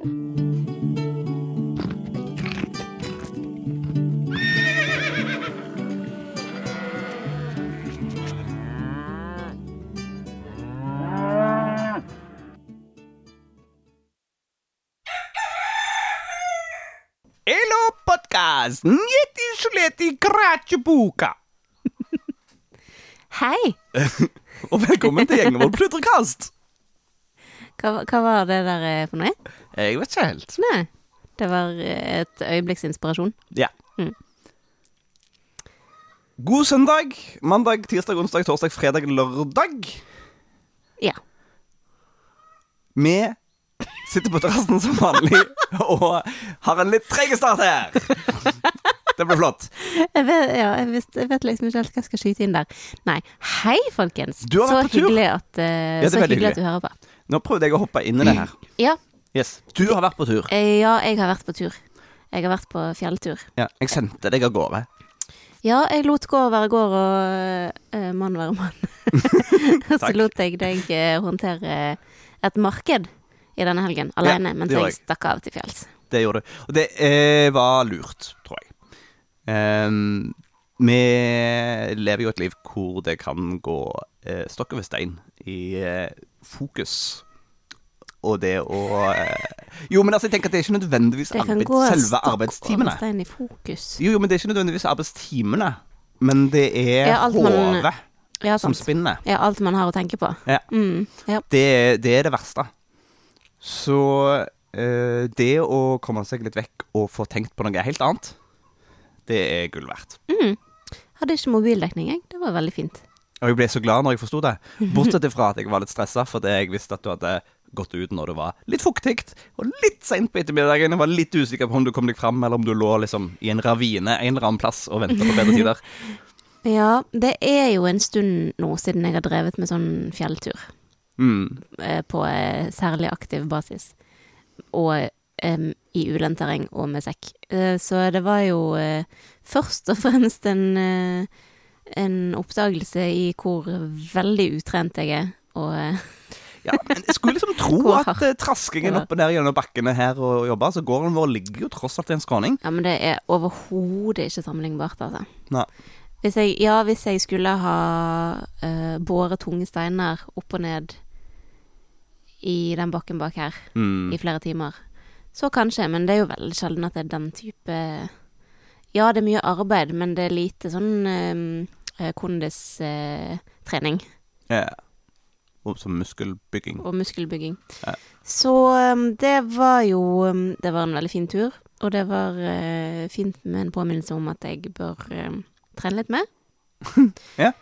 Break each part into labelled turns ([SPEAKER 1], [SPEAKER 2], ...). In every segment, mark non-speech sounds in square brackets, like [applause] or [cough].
[SPEAKER 1] Hello, podcast! Njeti sleti kratjebuka! [laughs]
[SPEAKER 2] Hei! [laughs]
[SPEAKER 1] Og velkommen til gjengen vår Pludrekast!
[SPEAKER 2] Hva, hva var det der eh, for noe?
[SPEAKER 1] Jeg vet ikke helt.
[SPEAKER 2] Nei. Det var eh, et øyeblikks inspirasjon.
[SPEAKER 1] Ja.
[SPEAKER 2] Mm.
[SPEAKER 1] God søndag. Mandag, tirsdag, onsdag, torsdag, fredag, lørdag.
[SPEAKER 2] Ja.
[SPEAKER 1] Vi sitter på terrassen som vanlig [laughs] og har en litt treg start her. Det blir flott.
[SPEAKER 2] Jeg vet, ja, jeg, vet, jeg vet liksom ikke helt hva jeg skal skyte inn der. Nei. Hei, folkens.
[SPEAKER 1] Du har
[SPEAKER 2] så hyggelig at, uh,
[SPEAKER 1] Ja,
[SPEAKER 2] så
[SPEAKER 1] veldig
[SPEAKER 2] hyggelig at du hører på.
[SPEAKER 1] Nå prøvde jeg å hoppe inn i det her.
[SPEAKER 2] Ja,
[SPEAKER 1] Yes. Du har vært på tur.
[SPEAKER 2] eh, ja, jeg har vært på tur. Jeg har vært på fjelltur.
[SPEAKER 1] Ja, jeg sendte deg av gårde.
[SPEAKER 2] Ja, jeg lot gå være går og uh, mann være mann. Og [laughs] så lot jeg deg eh, håndtere et marked i denne helgen alene, mens
[SPEAKER 1] det
[SPEAKER 2] jeg stakk av til fjells.
[SPEAKER 1] Det gjorde du. Og det eh, var lurt, tror jeg. Um, vi lever jo et liv hvor det kan gå eh, stokk over stein i eh, fokus. Og det å eh, Jo, men altså, jeg tenker at det er ikke nødvendigvis arbeid, selve arbeidstimene.
[SPEAKER 2] over stein i fokus.
[SPEAKER 1] Jo, jo, men det er ikke nødvendigvis arbeidstimene. Men det er
[SPEAKER 2] Ja,
[SPEAKER 1] hodet
[SPEAKER 2] Ja,
[SPEAKER 1] som spinner.
[SPEAKER 2] Ja, alt man har å tenke på.
[SPEAKER 1] Ja.
[SPEAKER 2] Mm, ja.
[SPEAKER 1] Det, det er det verste. Så eh, det å komme seg litt vekk og få tenkt på noe helt annet, det er gull verdt.
[SPEAKER 2] Mm. Hadde ikke mobildekning, jeg. Det var veldig fint.
[SPEAKER 1] Og jeg ble så glad når jeg forsto det. [laughs] Bortsett fra at jeg var litt stressa fordi jeg visste at du hadde gått ut når det var litt fuktig og litt seint på ettermiddagen. Jeg var litt usikker på om du kom deg fram, eller om du lå liksom i en ravine en eller annen plass og venta på bedre tider. [laughs]
[SPEAKER 2] Ja, det er jo en stund nå siden jeg har drevet med sånn fjelltur.
[SPEAKER 1] Mm.
[SPEAKER 2] eh, På eh, særlig aktiv basis. Og um, i ulendt terreng og med sekk. Eh, Så det var jo først og [laughs] fremst en, en oppdagelse i hvor veldig utrent jeg er. Og
[SPEAKER 1] Ja, men jeg skulle liksom tro at uh, traskingen opp og ned gjennom bakkene her og jobber, så gården vår ligger jo tross alt i en skråning.
[SPEAKER 2] Ja, men det er overhodet ikke sammenlignbart, altså.
[SPEAKER 1] Nei.
[SPEAKER 2] Hvis jeg, ja, hvis jeg skulle ha uh, båret tunge steiner opp og ned i den bakken bak her
[SPEAKER 1] Mm.
[SPEAKER 2] i flere timer, så kanskje, men det er jo veldig sjelden at det er den type Ja, det er mye arbeid, men det er lite sånn uh, kondistrening
[SPEAKER 1] Ja. Og som muskelbygging.
[SPEAKER 2] og muskelbygging.
[SPEAKER 1] Ja.
[SPEAKER 2] Så um, det var jo um, Det var en veldig fin tur, og det var uh, fint med en påminnelse om at jeg bør um, trene litt mer. [laughs]
[SPEAKER 1] Ja.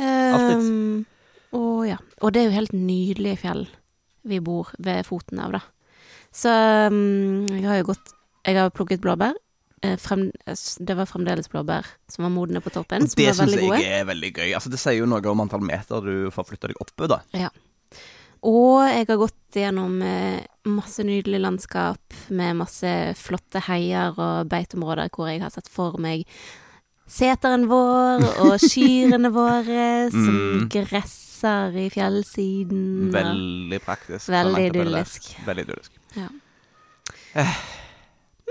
[SPEAKER 1] Alltid.
[SPEAKER 2] Um, og ja. Og det er jo helt nydelige fjell vi bor ved foten av, da. Så um, jeg har jo gått Jeg har plukket blåbær. Eh, frem, det var fremdeles blåbær som var modne på toppen,
[SPEAKER 1] Og
[SPEAKER 2] som
[SPEAKER 1] det syns
[SPEAKER 2] gode.
[SPEAKER 1] jeg er veldig gøy. Altså, det sier jo noe om antall meter du får flytta deg oppe, da.
[SPEAKER 2] Ja. Og jeg har gått gjennom eh, masse nydelig landskap med masse flotte heier og beiteområder hvor jeg har sett for meg seteren vår og [laughs] kyrne våre som
[SPEAKER 1] Mm.
[SPEAKER 2] gresser i fjellsiden.
[SPEAKER 1] Veldig praktisk.
[SPEAKER 2] Veldig
[SPEAKER 1] idyllisk. Veldig
[SPEAKER 2] idyllisk.
[SPEAKER 1] Ja. idyllisk.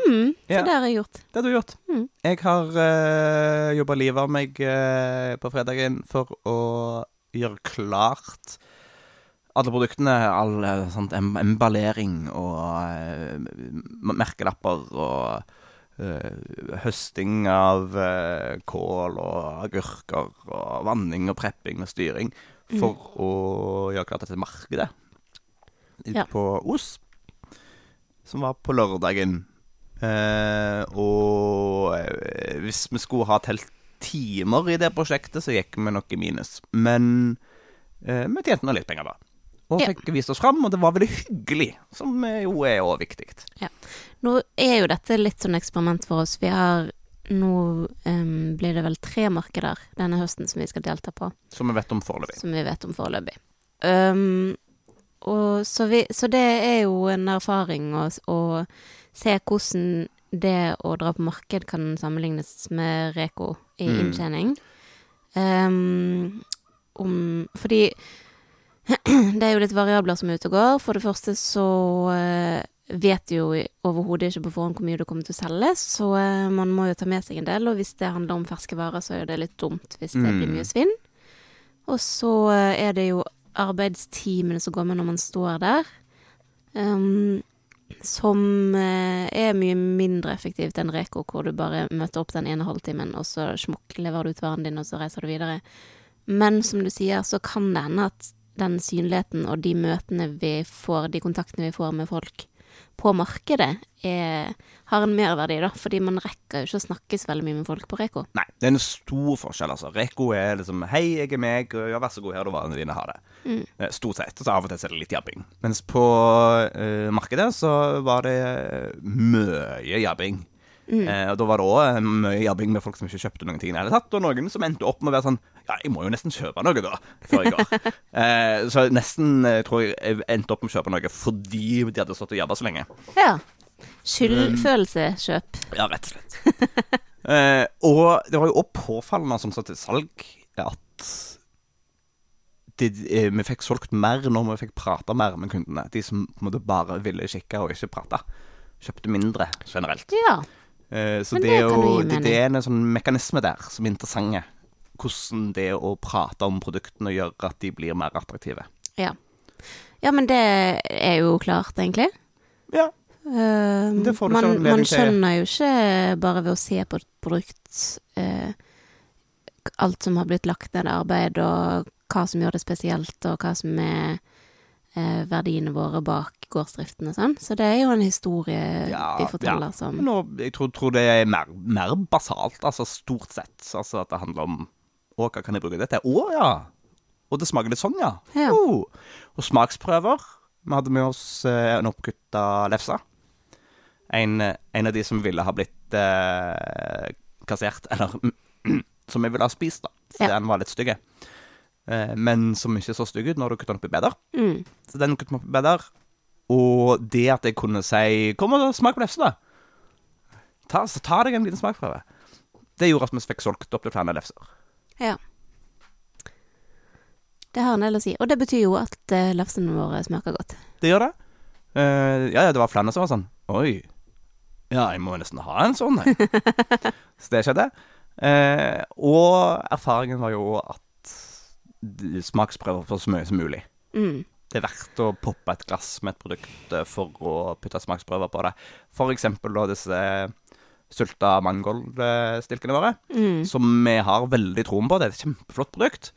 [SPEAKER 2] Mm, så
[SPEAKER 1] Ja.
[SPEAKER 2] det har jeg gjort.
[SPEAKER 1] Det har du gjort.
[SPEAKER 2] Mm.
[SPEAKER 1] Jeg har uh, jobba livet av meg uh, på fredagen for å gjøre klart alle produktene. All sånn sånt em emballering og uh, merkelapper og eh, høsting av eh, kål og agurker og vanning og prepping og styring for å gjøre klart dette markedet ute
[SPEAKER 2] Ja.
[SPEAKER 1] på Os, som var på lørdagen. Eh, og eh, hvis vi skulle ha telt timer i det prosjektet, så gikk vi nok i minus. Men eh, vi tjente nå litt penger, da. Og
[SPEAKER 2] Ja.
[SPEAKER 1] fikk vist oss fram, og det var veldig hyggelig, som jo er òg viktig.
[SPEAKER 2] Nå er jo dette litt sånn eksperiment for oss. Vi har Nå um, blir det vel tre markeder denne høsten som vi skal delta på.
[SPEAKER 1] Som vi vet om foreløpig.
[SPEAKER 2] som vi vet om foreløpig. Um, og så, vi, så det er jo en erfaring å se hvordan det å dra på marked kan sammenlignes med Reko i
[SPEAKER 1] Mm.
[SPEAKER 2] inntjening. Um, om, fordi [clears throat] det er jo litt variabler som er ute og går. For det første så vet vet jo overhodet ikke på forhånd hvor mye du kommer til å selge, så eh, man må jo ta med seg en del. Og hvis det handler om ferske varer, så er det litt dumt hvis det blir
[SPEAKER 1] Mm.
[SPEAKER 2] mye svinn. Og så eh, er det jo arbeidstimene som går med når man står der, ehm, som eh, er mye mindre effektivt enn Reko, hvor du bare møter opp den ene halvtimen, og så smukk leverer du ut varen din, og så reiser du videre. Men som du sier, så kan det hende at den synligheten og de møtene vi får, de kontaktene vi får med folk på markedet, er, har en merverdi, da. Fordi man rekker jo ikke å snakke så veldig mye med folk på Reko.
[SPEAKER 1] Nei, det er en stor forskjell, altså. Reko er liksom Hei, jeg er meg. Ja, vær så god, her er varene dine. Ha det.
[SPEAKER 2] Mm.
[SPEAKER 1] Eh, Stort sett. Og så av og til er det litt jabbing. Mens på uh, markedet så var det eh, mye jabbing.
[SPEAKER 2] Mm.
[SPEAKER 1] Eh, og da var det òg mye jabbing med folk som ikke kjøpte noen ting i det hele tatt. Og noen som endte opp med å være sånn Ja, jeg må jo nesten kjøpe noe, da, før jeg går. [laughs] eh, så nesten eh, tror jeg jeg endte opp med å kjøpe noe fordi de hadde stått og jabba så lenge.
[SPEAKER 2] Ja. Skyldfølelse, kjøp.
[SPEAKER 1] Ja, rett og slett. [laughs] eh, og det var jo òg påfallende som satt til salg at det, eh, vi fikk solgt mer når vi fikk prata mer med kundene. De som på en måte bare ville kikke og ikke prate. Kjøpte mindre generelt.
[SPEAKER 2] Ja.
[SPEAKER 1] Eh, så det,
[SPEAKER 2] det
[SPEAKER 1] er jo det, det er en sånn mekanisme der som er interessante. Hvordan det å prate om produktene gjør at de blir mer attraktive.
[SPEAKER 2] ja. Ja, men det er jo klart, egentlig.
[SPEAKER 1] Ja.
[SPEAKER 2] Uh,
[SPEAKER 1] Det får du
[SPEAKER 2] man, man skjønner jo ikke bare ved å se på et produkt uh, alt som har blitt lagt ned arbeid, og hva som gjør det spesielt, og hva som er eh, verdiene våre bak gårdsdriften og sånn. Så det er jo en historie
[SPEAKER 1] Ja,
[SPEAKER 2] vi forteller
[SPEAKER 1] ja.
[SPEAKER 2] som
[SPEAKER 1] nå, jeg tror, tror det er mer, mer basalt, altså stort sett. Altså at det handler om Å, hva kan jeg bruke dette til? Å ja! Og det smaker litt sånn, ja.
[SPEAKER 2] Ja.
[SPEAKER 1] Oh. Og smaksprøver. Vi hadde med oss eh, en oppkutta lefse. En, en av de som ville ha blitt eh, kassert, eller [clears throat] som jeg ville ha spist, da. Så
[SPEAKER 2] Ja.
[SPEAKER 1] den var litt stygg. Eh, men som ikke så stygg ut når du kutter den opp i beder.
[SPEAKER 2] mm,
[SPEAKER 1] Så den kutter vi opp i beder. Og det at jeg kunne si Kom og smak på lefse, da. Ta, så ta deg en liten smaksprøve. Det gjorde at vi fikk solgt opp til flere lefser.
[SPEAKER 2] Ja. Det har en del å si. Og det betyr jo at uh, lefsene våre smaker godt.
[SPEAKER 1] Det gjør det. Uh, ja, ja, det var flere som var sånn Oi. Ja, jeg må nesten ha en sånn, jeg. [laughs] så det skjedde. Uh, og erfaringen var jo at smaksprøver for så mye som mulig.
[SPEAKER 2] Mm.
[SPEAKER 1] Det er verdt å poppe et glass med et produkt eh, for å putte smaksprøver på det. For eksempel da disse sulta mangoldstilkene våre,
[SPEAKER 2] Mm.
[SPEAKER 1] som vi har veldig troen på. Det er et kjempeflott produkt.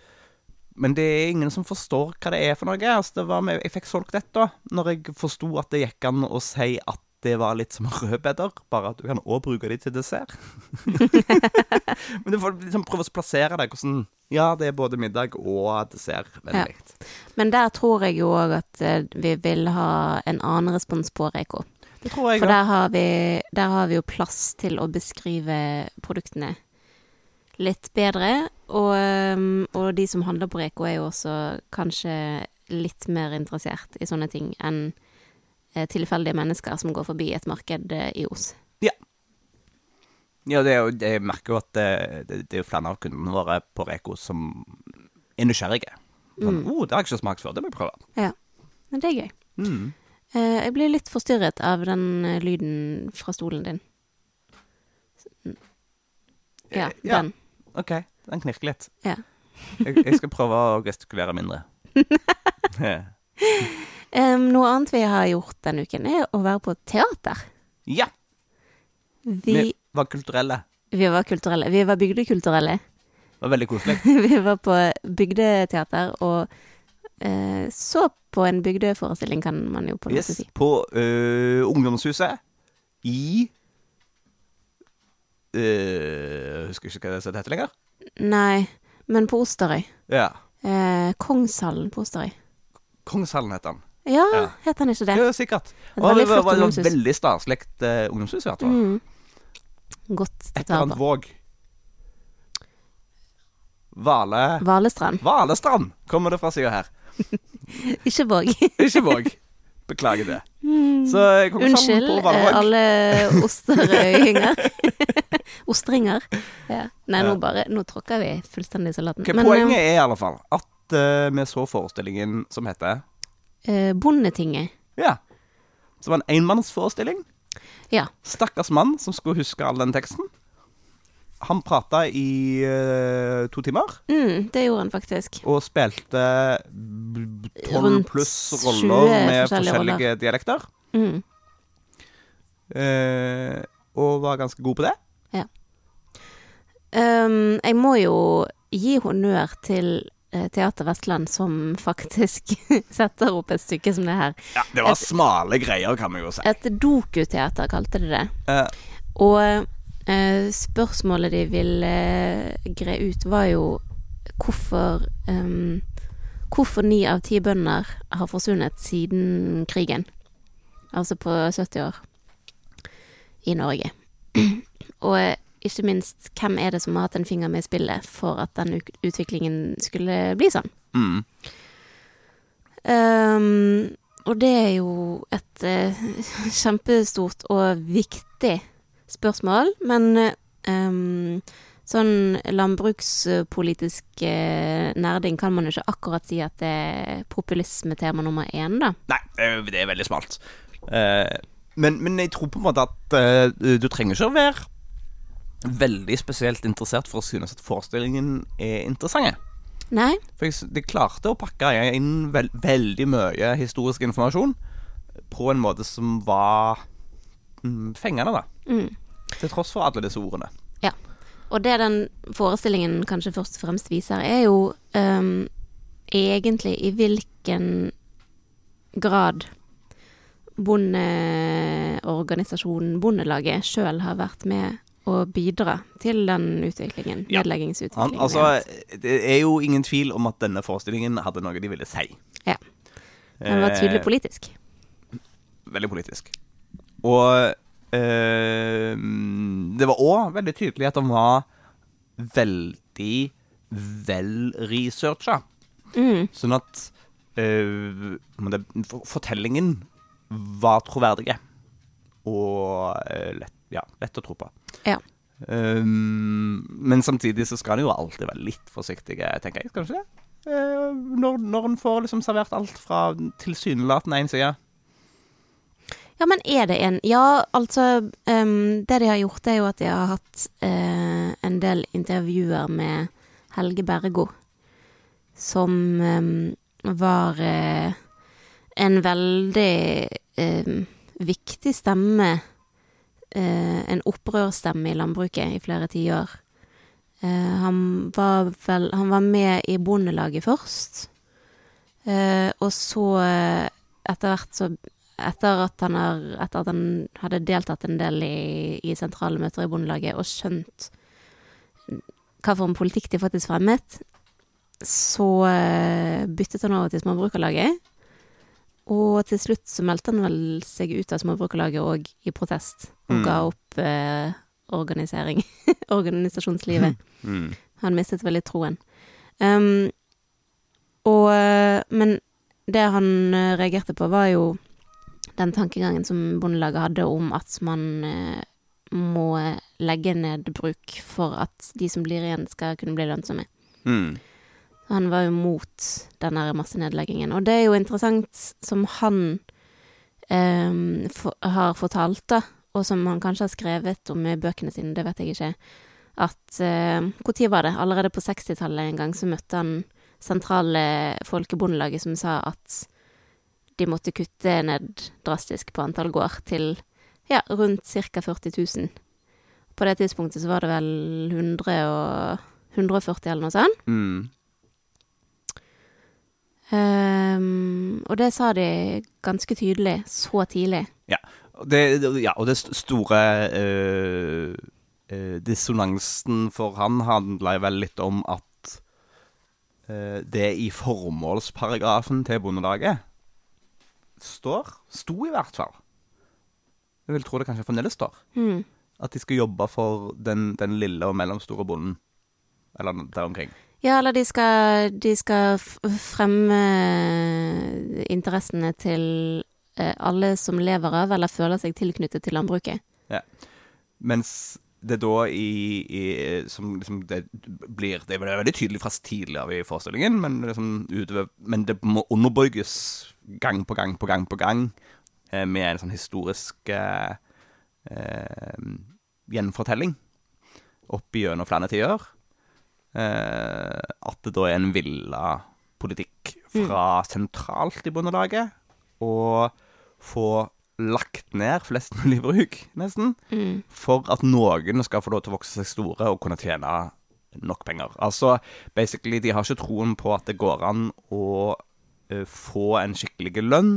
[SPEAKER 1] Men det er ingen som forstår hva det er for noe. Altså, det var med, jeg fikk solgt dette når jeg forsto at det gikk an å si at det var litt som [laughs] rødbeter, bare at du kan òg bruke de til dessert. [laughs] [laughs] Men du får liksom prøve å plassere det. Hvordan Ja, det er både middag og dessert. Veldig.
[SPEAKER 2] Men der tror jeg jo òg at eh, vi vil ha en annen respons på Reko.
[SPEAKER 1] Det tror jeg
[SPEAKER 2] For der har, vi, der har vi jo plass til å beskrive produktene litt bedre. Og, um, og de som handler på Reko, er jo også kanskje litt mer interessert i sånne ting enn eh, tilfeldige mennesker som går forbi et marked eh, i Os.
[SPEAKER 1] Ja, det er jo, jeg merker jo at det, det, det er jo flere av kundene våre på Reko som er nysgjerrige. Sånn,
[SPEAKER 2] Mm.
[SPEAKER 1] oh, det har jeg ikke smakt før, det må jeg prøve.
[SPEAKER 2] Ja, Men det er gøy.
[SPEAKER 1] Mm.
[SPEAKER 2] Eh, jeg blir litt forstyrret av den eh, lyden fra stolen din. Ja,
[SPEAKER 1] Eh, ja.
[SPEAKER 2] den.
[SPEAKER 1] OK, den knirker litt.
[SPEAKER 2] Ja. [laughs]
[SPEAKER 1] jeg, jeg skal prøve å gestikulere mindre. [laughs]
[SPEAKER 2] um, noe annet vi har gjort denne uken, er å være på teater.
[SPEAKER 1] ja,
[SPEAKER 2] vi
[SPEAKER 1] var kulturelle.
[SPEAKER 2] vi var kulturelle. Vi var bygdekulturelle.
[SPEAKER 1] Det var veldig koselig. [laughs]
[SPEAKER 2] vi var på bygdeteater og eh, så på en bygdeforestilling, kan man jo på en måte
[SPEAKER 1] Yes,
[SPEAKER 2] si.
[SPEAKER 1] på uh, ungdomshuset i uh, Husker ikke hva det heter lenger.
[SPEAKER 2] Nei, men på Osterøy.
[SPEAKER 1] Ja.
[SPEAKER 2] Eh, Kongshallen på Osterøy.
[SPEAKER 1] Kongshallen heter den.
[SPEAKER 2] Ja,
[SPEAKER 1] Ja.
[SPEAKER 2] het han ikke det?
[SPEAKER 1] Ja, sikkert.
[SPEAKER 2] Et
[SPEAKER 1] Og
[SPEAKER 2] veldig
[SPEAKER 1] det var,
[SPEAKER 2] flott
[SPEAKER 1] var, det var veldig staselig uh, ungdomshus, i hvert fall.
[SPEAKER 2] Mm. Godt
[SPEAKER 1] Et eller annet våg. Vale...
[SPEAKER 2] Valestrand.
[SPEAKER 1] Valestrand kommer det fra sida her. [laughs]
[SPEAKER 2] Ikke Våg. [laughs]
[SPEAKER 1] Ikke Våg. Beklager det. Så eh, Kongshallen
[SPEAKER 2] Unnskyld,
[SPEAKER 1] på
[SPEAKER 2] eh, alle [laughs] osterøyinger. Ostringer. Ja. Nei, nå bare Nå tråkker vi fullstendig salaten.
[SPEAKER 1] Ok,
[SPEAKER 2] Men
[SPEAKER 1] poenget er i alle fall at uh, vi så forestillingen som heter
[SPEAKER 2] uh, Bondetinget.
[SPEAKER 1] Ja. Som var en enmannsforestilling.
[SPEAKER 2] Ja.
[SPEAKER 1] Stakkars mann som skulle huske all den teksten. Han prata i uh, to timer
[SPEAKER 2] Mm, det gjorde han faktisk.
[SPEAKER 1] og spilte tolv pluss roller med
[SPEAKER 2] forskjellige
[SPEAKER 1] forskjellige dialekter.
[SPEAKER 2] Mm.
[SPEAKER 1] Uh, og var ganske god på det.
[SPEAKER 2] Um, jeg må jo gi honnør til Teater Vestland, som [laughs] faktisk setter opp et stykke som det her.
[SPEAKER 1] Ja, Det var
[SPEAKER 2] Et-
[SPEAKER 1] smale greier, kan vi jo si.
[SPEAKER 2] Et dokuteater kalte de det.
[SPEAKER 1] Uh.
[SPEAKER 2] Og uh, spørsmålet de ville eh, gre ut, var jo hvorfor um, Hvorfor ni av ti bønder har forsvunnet siden krigen. Altså på 70 år i Norge. [clears throat] Og eh, ikke minst, hvem er det som har hatt en finger med i spillet for at den utviklingen skulle bli sånn?
[SPEAKER 1] mm.
[SPEAKER 2] Um, og det er jo et uh, [laughs] kjempestort og viktig spørsmål, men um, sånn landbrukspolitisk eh, nerding kan man jo ikke akkurat si at det er populisme-tema nummer én, da.
[SPEAKER 1] Nei, det er veldig smalt. Eh, men, men jeg tror på en måte at du trenger ikke å være veldig spesielt interessert for å synes at forestillingen er interessant.
[SPEAKER 2] Nei?
[SPEAKER 1] For jeg, de klarte å pakke inn veld, veldig mye historisk informasjon på en måte som var mm, fengende, da.
[SPEAKER 2] Mm.
[SPEAKER 1] Til tross for alle disse ordene. Ja.
[SPEAKER 2] Og det den forestillingen kanskje først og fremst viser, er jo um, egentlig i hvilken grad bondeorganisasjonen Bondelaget sjøl har vært med å bidra til den utviklingen.
[SPEAKER 1] Ja. Han, altså, det er jo ingen tvil om at denne forestillingen hadde noe de ville si.
[SPEAKER 2] Ja. Den var tydelig
[SPEAKER 1] Eh,
[SPEAKER 2] politisk.
[SPEAKER 1] veldig politisk. Og eh, det var òg veldig tydelig at den var veldig vel researcha.
[SPEAKER 2] Mm,
[SPEAKER 1] Sånn at eh, fortellingen var troverdig Og eh, lett, ja, lett å tro på.
[SPEAKER 2] Ja.
[SPEAKER 1] Um, men samtidig så skal en jo alltid være litt forsiktig, tenker jeg. Kanskje det? Uh, når, når en får liksom servert alt fra tilsynelatende én side.
[SPEAKER 2] Ja, men er det en Ja, altså um, Det de har gjort, er jo at de har hatt uh, en del intervjuer med Helge Bergo, som um, var uh, en veldig viktig stemme, en opprørsstemme i landbruket i flere tiår. Eh, han var vel Han var med i Bondelaget først, eh, og så eh, etter hvert så etter at han, har, etter at han hadde deltatt en del i, i sentrale møter i Bondelaget og skjønt hva for en politikk de faktisk fremmet, så eh, byttet han over til Småbrukerlaget. Og til slutt så meldte han vel seg ut av Småbrukerlaget òg i protest, og
[SPEAKER 1] Mm.
[SPEAKER 2] ga opp eh, organisering. [laughs] organisasjonslivet. [laughs]
[SPEAKER 1] Mm.
[SPEAKER 2] Han mistet veldig troen. Um, og, eh, men det han eh, reagerte på, var jo den tankegangen som Bondelaget hadde om at man eh, må legge ned bruk for at de som blir igjen, skal kunne bli lønnsomme.
[SPEAKER 1] Mm.
[SPEAKER 2] Han var jo mot den der massenedleggingen. Og det er jo interessant som han um, for, har fortalt, da, og som han kanskje har skrevet om i bøkene sine, det vet jeg ikke, at Når var det? Allerede på 60-tallet en gang så møtte han sentrale folkebondelaget som sa at de måtte kutte ned drastisk på antall gård til ja, rundt ca. 40 000. På det tidspunktet så var det vel 100 og 140 eller noe sånt.
[SPEAKER 1] Mm.
[SPEAKER 2] Ehm, og det sa de ganske tydelig så tidlig.
[SPEAKER 1] Ja, Det, ja, og det store uh, dissonansen for han handla vel litt om at uh, det i formålsparagrafen til Bondelaget står Sto i hvert fall. Jeg vil tro det kanskje fremdeles står.
[SPEAKER 2] Mm.
[SPEAKER 1] At de skal jobbe for den, den lille og mellomstore bonden. Eller der omkring.
[SPEAKER 2] Ja, eller de skal, de skal fremme interessene til eh, alle som lever av eller føler seg tilknyttet til landbruket. Ja.
[SPEAKER 1] Mens det da i, i Som liksom det blir Det er veldig tydelig fra tidlig av i forestillingen, men, liksom utover, men det må underbygges gang på gang på gang på gang eh, med en sånn historisk eh, eh, gjenfortelling opp gjennom flere tider. Eh, at det da er en villa politikk fra sentralt i Bondelaget å få lagt ned flest mulig bruk, nesten,
[SPEAKER 2] Mm.
[SPEAKER 1] for at noen skal få lov til å vokse seg store og kunne tjene nok penger. Altså, basically, de har ikke troen på at det går an å eh, få en skikkelig lønn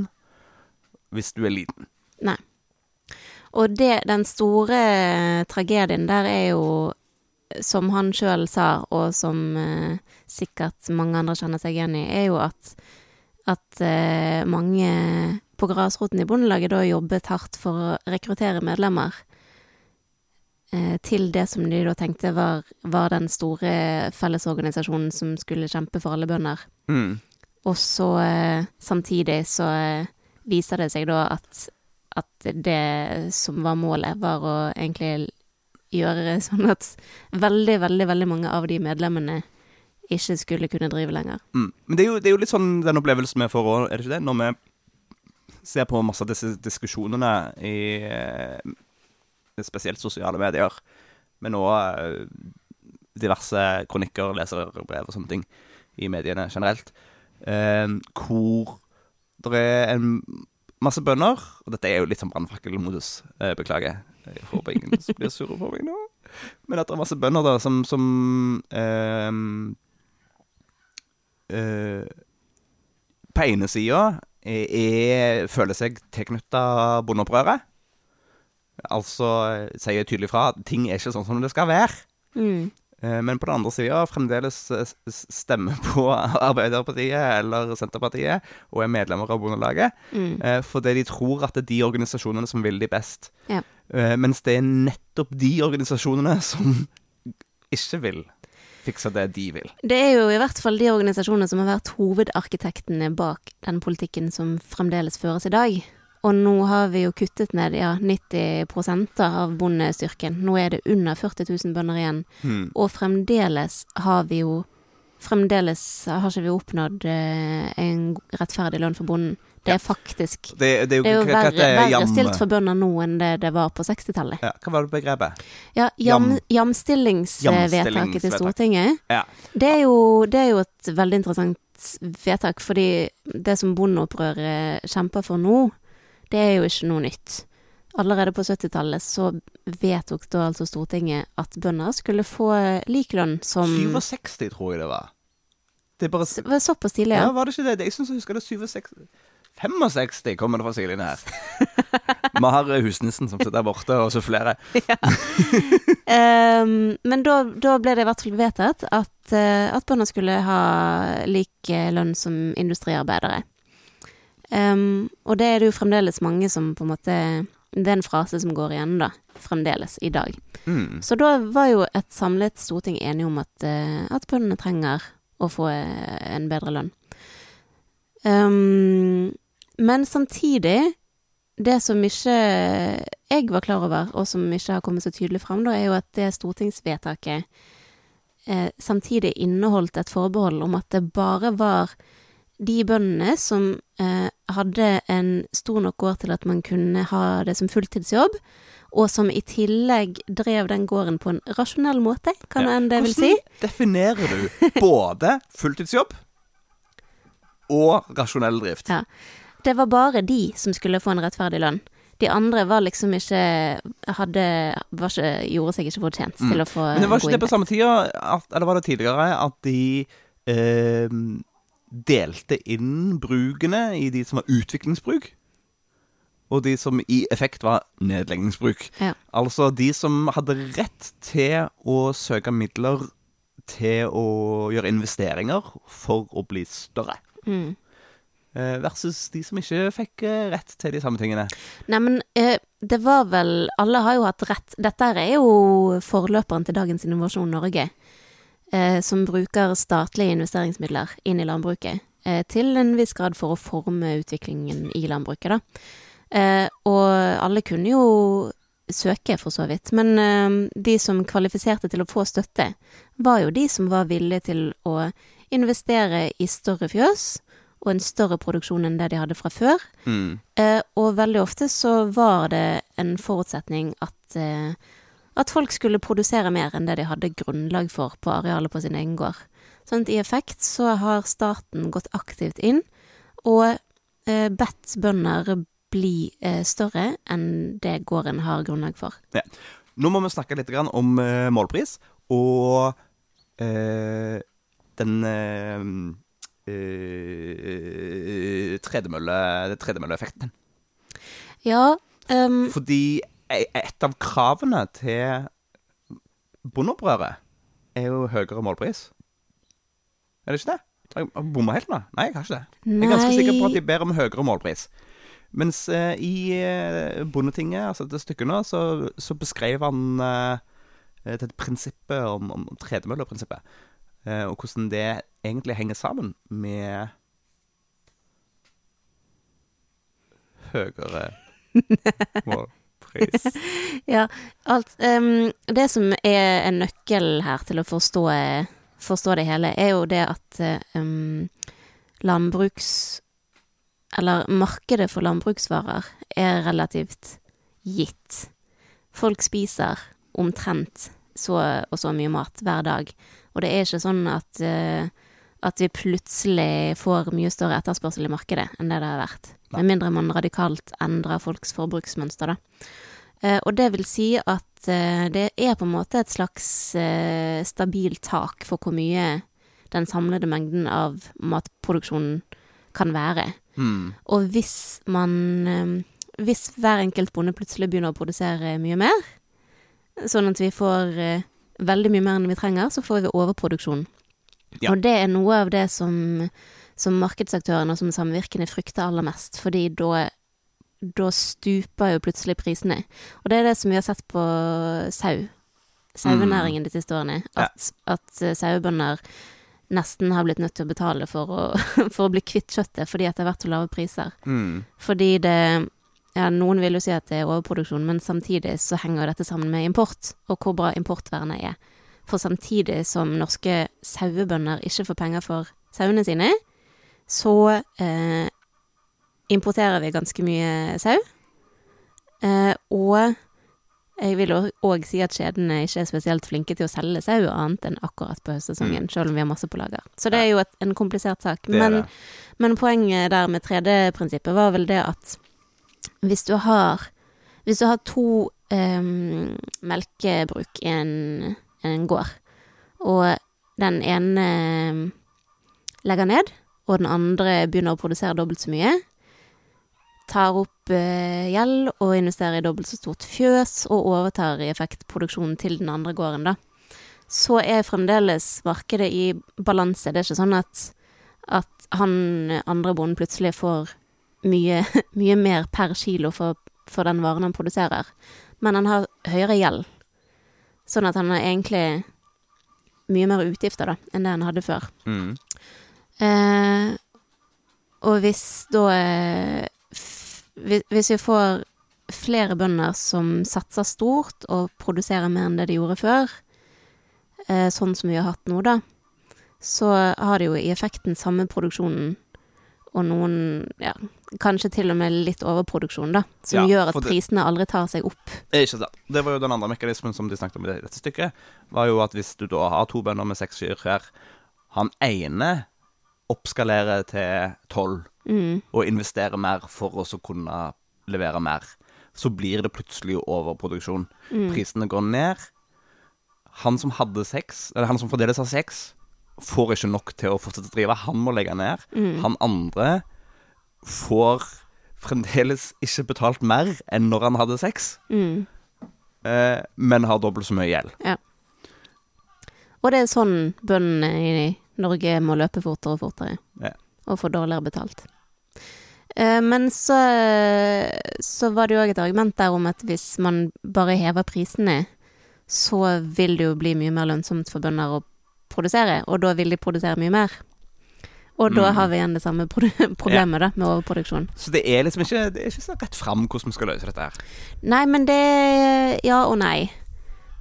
[SPEAKER 1] hvis du er liten.
[SPEAKER 2] Nei. Og det, den store tragedien der er jo, som han sjøl sa, og som eh, sikkert mange andre kjenner seg igjen i, er jo at, at eh, mange på grasroten i Bondelaget da jobbet hardt for å rekruttere medlemmer eh, til det som de da tenkte var, var den store fellesorganisasjonen som skulle kjempe for alle bønder.
[SPEAKER 1] Mm.
[SPEAKER 2] Og så eh, samtidig så eh, viser det seg da at, at det som var målet, var å egentlig gjøre sånn at veldig, veldig, veldig mange av de medlemmene ikke skulle kunne drive lenger.
[SPEAKER 1] Mm. Men det er, jo, det er jo litt sånn den opplevelsen vi får òg, er det ikke det? Når vi ser på masse av disse diskusjonene i eh, spesielt sosiale medier, men òg diverse kronikker, leserbrev og sånne ting i mediene generelt, eh, hvor det er en masse bønder Og dette er jo litt sånn brannfakkelmodus, eh, beklager. Jeg håper ingen blir sure på meg nå. Men at det er masse bønder da som, som eh, eh, På ene sida er, er, føler seg tilknytta bondeopprøret. Altså sier tydelig fra at ting er ikke sånn som det skal være.
[SPEAKER 2] Mm.
[SPEAKER 1] Eh, Men på den andre sida fremdeles eh, stemmer [laughs] på Arbeiderpartiet eller Senterpartiet og er medlemmer av Bondelaget.
[SPEAKER 2] Mm.
[SPEAKER 1] eh, Fordi de tror at det er de organisasjonene som vil de best.
[SPEAKER 2] Ja.
[SPEAKER 1] Mens det er nettopp de organisasjonene som ikke vil fikse det de vil.
[SPEAKER 2] Det er jo i hvert fall de organisasjonene som har vært hovedarkitektene bak den politikken som fremdeles føres i dag. Og nå har vi jo kuttet ned ja, 90% av bondestyrken. Nå er det under 40 000 bønder igjen.
[SPEAKER 1] Mm.
[SPEAKER 2] Og fremdeles har vi jo Fremdeles har ikke vi oppnådd eh, en rettferdig lønn for bonden. Det er faktisk
[SPEAKER 1] Det, det er jo,
[SPEAKER 2] Det er jo verre, verre
[SPEAKER 1] Jam-
[SPEAKER 2] stilt for bønder nå enn det det var på 60-tallet.
[SPEAKER 1] ja, Hva var det begrepet?
[SPEAKER 2] Ja, Jam- jamstillingsvedtaket til Stortinget,
[SPEAKER 1] Ja.
[SPEAKER 2] det er, jo, det er jo et veldig interessant vedtak, fordi det som bondeopprøret kjemper for nå, det er jo ikke noe nytt. Allerede på 70-tallet så vedtok da altså Stortinget at bønder skulle få lik lønn som
[SPEAKER 1] 67, tror jeg det var. Det bare
[SPEAKER 2] Det var Såpass tidlig,
[SPEAKER 1] Ja,
[SPEAKER 2] ja.
[SPEAKER 1] var det ikke det? Jeg syns jeg husker det 67 65 kommer det fra sidelinjen her. [laughs] Vi har eh, husnissen som sitter der borte og sufflerer.
[SPEAKER 2] um, [laughs] men da, da ble det i hvert fall vedtatt at, eh, at bønder skulle ha lik eh, lønn som industriarbeidere. Ehm, og det er det jo fremdeles mange som på en måte Det er en frase som går igjen, da. Fremdeles, i dag.
[SPEAKER 1] Mm.
[SPEAKER 2] Så da var jo et samlet storting enige om at, eh, at bøndene trenger å få eh, en bedre lønn. Um, men samtidig, det som ikke jeg var klar over, og som ikke har kommet så tydelig fram, da, er jo at det stortingsvedtaket eh, samtidig inneholdt et forbehold om at det bare var de bøndene som eh, hadde en stor nok gård til at man kunne ha det som fulltidsjobb, og som i tillegg drev den gården på en rasjonell måte, kan
[SPEAKER 1] Ja.
[SPEAKER 2] enn det vil si.
[SPEAKER 1] Hvordan definerer du [laughs] både fulltidsjobb og rasjonell drift?
[SPEAKER 2] Ja. Det var bare de som skulle få en rettferdig lønn. De andre var liksom ikke hadde ikke, Gjorde seg ikke fortjent til å få
[SPEAKER 1] Mm. Men det var ikke det på samme tida, eller var det tidligere, at de eh, delte inn brukene i de som var utviklingsbruk, og de som i effekt var nedleggingsbruk.
[SPEAKER 2] Ja.
[SPEAKER 1] Altså de som hadde rett til å søke midler til å gjøre investeringer for å bli større.
[SPEAKER 2] Mm.
[SPEAKER 1] eh, Versus de som ikke fikk eh, rett til de samme tingene.
[SPEAKER 2] Nei, men eh, det var vel Alle har jo hatt rett. Dette er jo forløperen til dagens Innovasjon Norge, eh, som bruker statlige investeringsmidler inn i landbruket. Eh, til en viss grad for å forme utviklingen i landbruket, da. Eh, og alle kunne jo søke, for så vidt. Men eh, de som kvalifiserte til å få støtte, var jo de som var villige til å investere i større fjøs, og en større produksjon enn det de hadde fra før.
[SPEAKER 1] Mm.
[SPEAKER 2] Eh, og veldig ofte så var det en forutsetning at, eh, at folk skulle produsere mer enn det de hadde grunnlag for på arealet på sin egen gård. Sånn at i effekt så har staten gått aktivt inn og eh, bedt bønder bli eh, større enn det gården har grunnlag for. Ja.
[SPEAKER 1] Nå må vi snakke litt grann om eh, målpris og eh, den eh, eh, tredemølle, tredemølleeffekten.
[SPEAKER 2] Ja, um,
[SPEAKER 1] Fordi et av kravene til bondeopprøret er jo høyere målpris. Er det ikke det? Jeg har bomma helt nå. Nei, jeg har ikke det. Jeg er ganske sikker på at de ber om høyere målpris. Mens eh, i eh, Bondetinget, altså det stykket nå, så, så beskrev han eh, dette prinsippet om, om tredemølleprinsippet. Eh, og hvordan det egentlig henger sammen med høyere [laughs] [laughs]
[SPEAKER 2] Ja, alt um, Det som er en nøkkel her til å forstå, forstå det hele, er jo det at um, landbruks... Eller markedet for landbruksvarer er relativt gitt. Folk spiser omtrent så og så mye mat hver dag. Og det er ikke sånn at, eh, at vi plutselig får mye større etterspørsel i markedet enn det det har vært. Med mindre man radikalt endrer folks forbruksmønster, da. Eh, og det vil si at eh, det er på en måte et slags eh, stabilt tak for hvor mye den samlede mengden av matproduksjonen kan være.
[SPEAKER 1] Mm.
[SPEAKER 2] Og hvis man Hvis hver enkelt bonde plutselig begynner å produsere mye mer, sånn at vi får veldig mye mer enn vi trenger, så får vi overproduksjon.
[SPEAKER 1] Ja.
[SPEAKER 2] Og det er noe av det som, som markedsaktørene og som samvirkene frykter aller mest, fordi da da stuper jo plutselig prisene. Og det er det som vi har sett på sau. Sauenæringen de siste årene.
[SPEAKER 1] Ja.
[SPEAKER 2] At, at eh, sauebønder nesten har blitt nødt til å betale for å, [laughs] for å bli kvitt kjøttet fordi at det har vært så lave priser.
[SPEAKER 1] Mm.
[SPEAKER 2] Fordi det ja, Noen vil jo si at det er overproduksjon, men samtidig så henger dette sammen med import, og hvor bra importvernet er. For samtidig som norske sauebønder ikke får penger for sauene sine, så eh, importerer vi ganske mye sau. Eh, og jeg vil òg si at kjedene ikke er spesielt flinke til å selge sau annet enn akkurat på høstsesongen, selv om vi har masse på lager. Så det er jo et, en komplisert sak. Men, men poenget der med 3D-prinsippet var vel det at hvis du har Hvis du har to eh, melkebruk i en, en gård, og den ene legger ned, og den andre begynner å produsere dobbelt så mye, tar opp eh, gjeld og investerer i dobbelt så stort fjøs, og overtar i effekt produksjonen til den andre gården, da, så er fremdeles markedet i balanse. Det er ikke sånn at, at han andre bonden plutselig får mye, [laughs] mye mer per kilo for, for den varen han produserer, men han har høyere gjeld. Sånn at han har egentlig mye mer utgifter da, enn det han hadde før.
[SPEAKER 1] Mm.
[SPEAKER 2] Eh, og hvis da eh, hvis vi får flere bønder som satser stort og produserer mer enn det de gjorde før, eh, sånn som vi har hatt nå, da, så har det jo i effekten samme produksjonen og noen, ja, kanskje til og med litt overproduksjon, da, som
[SPEAKER 1] Ja,
[SPEAKER 2] gjør at
[SPEAKER 1] det-
[SPEAKER 2] prisene aldri tar seg opp.
[SPEAKER 1] Det ikke sant. Det var jo den andre mekanismen som de snakket om i dette stykket. Var jo at hvis du da har to bønder med seks kyr hver, han ene oppskalerer til tolv
[SPEAKER 2] Mm,
[SPEAKER 1] og investerer mer for å så kunne levere mer, så blir det plutselig overproduksjon.
[SPEAKER 2] mm,
[SPEAKER 1] Prisene går ned. Han som hadde seks, eller han som fordeles har seks, får ikke nok til å fortsette å drive. Han må legge ned.
[SPEAKER 2] mm,
[SPEAKER 1] Han andre får fremdeles ikke betalt mer enn når han hadde sex,
[SPEAKER 2] mm.
[SPEAKER 1] eh, men har dobbelt så mye gjeld.
[SPEAKER 2] Og det er sånn bøndene i Norge må løpe fortere og fortere.
[SPEAKER 1] Ja.
[SPEAKER 2] Og få dårligere betalt. Eh, Men så, så var det jo òg et argument der om at hvis man bare hever prisene, så vil det jo bli mye mer lønnsomt for bønder å produsere, og da vil de produsere mye mer. Og da
[SPEAKER 1] Mm.
[SPEAKER 2] har vi igjen det samme pro [laughs] problemet da, med overproduksjon.
[SPEAKER 1] Så det er liksom ikke, det er ikke så rett fram hvordan vi skal løse dette her.
[SPEAKER 2] Nei, men det Ja og nei.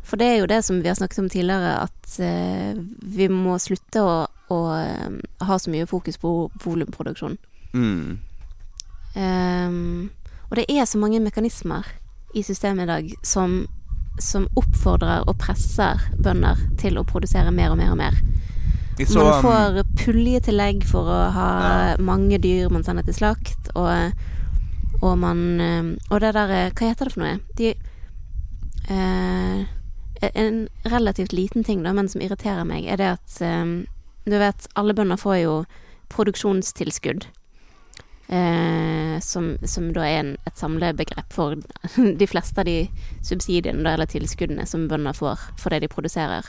[SPEAKER 2] For det er jo det som vi har snakket om tidligere, at uh, vi må slutte å å eh, ha så mye fokus på volumproduksjon.
[SPEAKER 1] Mm.
[SPEAKER 2] Um, og det er så mange mekanismer i systemet i dag som, som oppfordrer og presser bønder til å produsere mer og mer og mer.
[SPEAKER 1] Så,
[SPEAKER 2] man
[SPEAKER 1] um,
[SPEAKER 2] får puljetillegg for å ha
[SPEAKER 1] Ja.
[SPEAKER 2] mange dyr man sender til slakt, og, og man eh, Og det der eh, Hva heter det for noe? De eh, En relativt liten ting, da, men som irriterer meg, er det at eh, Du vet, alle bønder får jo produksjonstilskudd. Eh, som, som da er en, et samlebegrep for [laughs] de fleste av de subsidiene eller tilskuddene som bønder får for det de produserer.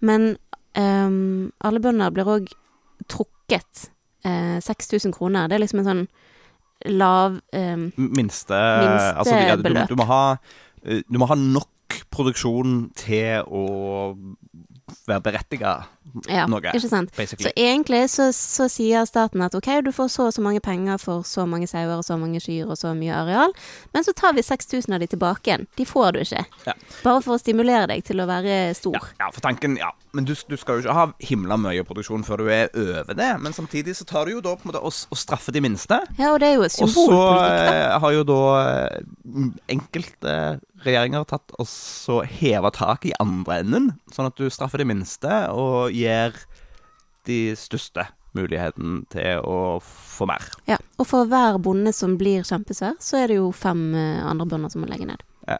[SPEAKER 2] Men ehm, alle bønder blir òg trukket uh, 6000 kroner. Det er liksom en sånn lav um,
[SPEAKER 1] minste, altså, ja, du,
[SPEAKER 2] Minstebeløp.
[SPEAKER 1] du, må ha, eh, du må ha nok produksjon til å være berettiga
[SPEAKER 2] Ja,
[SPEAKER 1] noe,
[SPEAKER 2] ikke sant.
[SPEAKER 1] basically.
[SPEAKER 2] Så egentlig så, så sier staten at ok, du får så og så mange penger for så mange sauer og så mange kyr og så mye areal, men så tar vi 6000 av de tilbake igjen. De får du ikke.
[SPEAKER 1] Ja.
[SPEAKER 2] Bare for å stimulere deg til å være stor.
[SPEAKER 1] Ja, ja, for tanken, ja. Men du, du skal jo ikke ha himla mye produksjon før du er over det. Men samtidig så tar du jo da på en måte å, straffe de minste.
[SPEAKER 2] Ja, og det er jo
[SPEAKER 1] Og så
[SPEAKER 2] symbolpolitikk, da.
[SPEAKER 1] eh, har jo da eh, enkelte regjeringer tatt og så heva taket i andre enden, sånn at du straffer de minste og gir de største muligheten til å få mer.
[SPEAKER 2] Ja, og for hver bonde som blir kjempesvær, så er det jo fem eh, andre bønder som må legge ned.
[SPEAKER 1] Ja.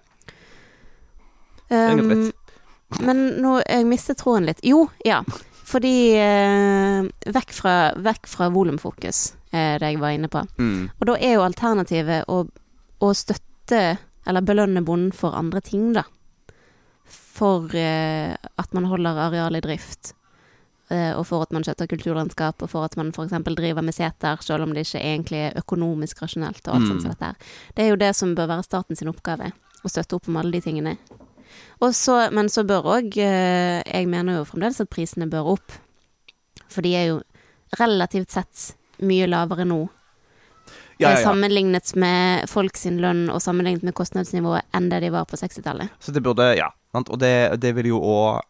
[SPEAKER 1] Um,
[SPEAKER 2] men nå jeg mistet tråden litt. Jo, ja. Fordi eh, vekk fra, vekk fra volumfokus, eh, det jeg var inne på.
[SPEAKER 1] Mm.
[SPEAKER 2] Og da er jo alternativet å, å støtte eller belønne bonden for andre ting, da. For eh, at man holder areal i drift. eh, Og for at man skjøtter kulturlandskap, og for at man f.eks. driver med seter, selv om det ikke egentlig er økonomisk rasjonelt. og alt
[SPEAKER 1] Mm.
[SPEAKER 2] sånt som dette her. Det er jo det som bør være staten sin oppgave. Å støtte opp om alle de tingene. Så, men så bør òg Jeg mener jo fremdeles at prisene bør opp. For de er jo relativt sett mye lavere nå
[SPEAKER 1] Ja, ja,
[SPEAKER 2] sammenlignet med folk sin lønn og sammenlignet med kostnadsnivået enn det de var på 60-tallet.
[SPEAKER 1] Så det burde Ja. Sant? Og det, det vil jo òg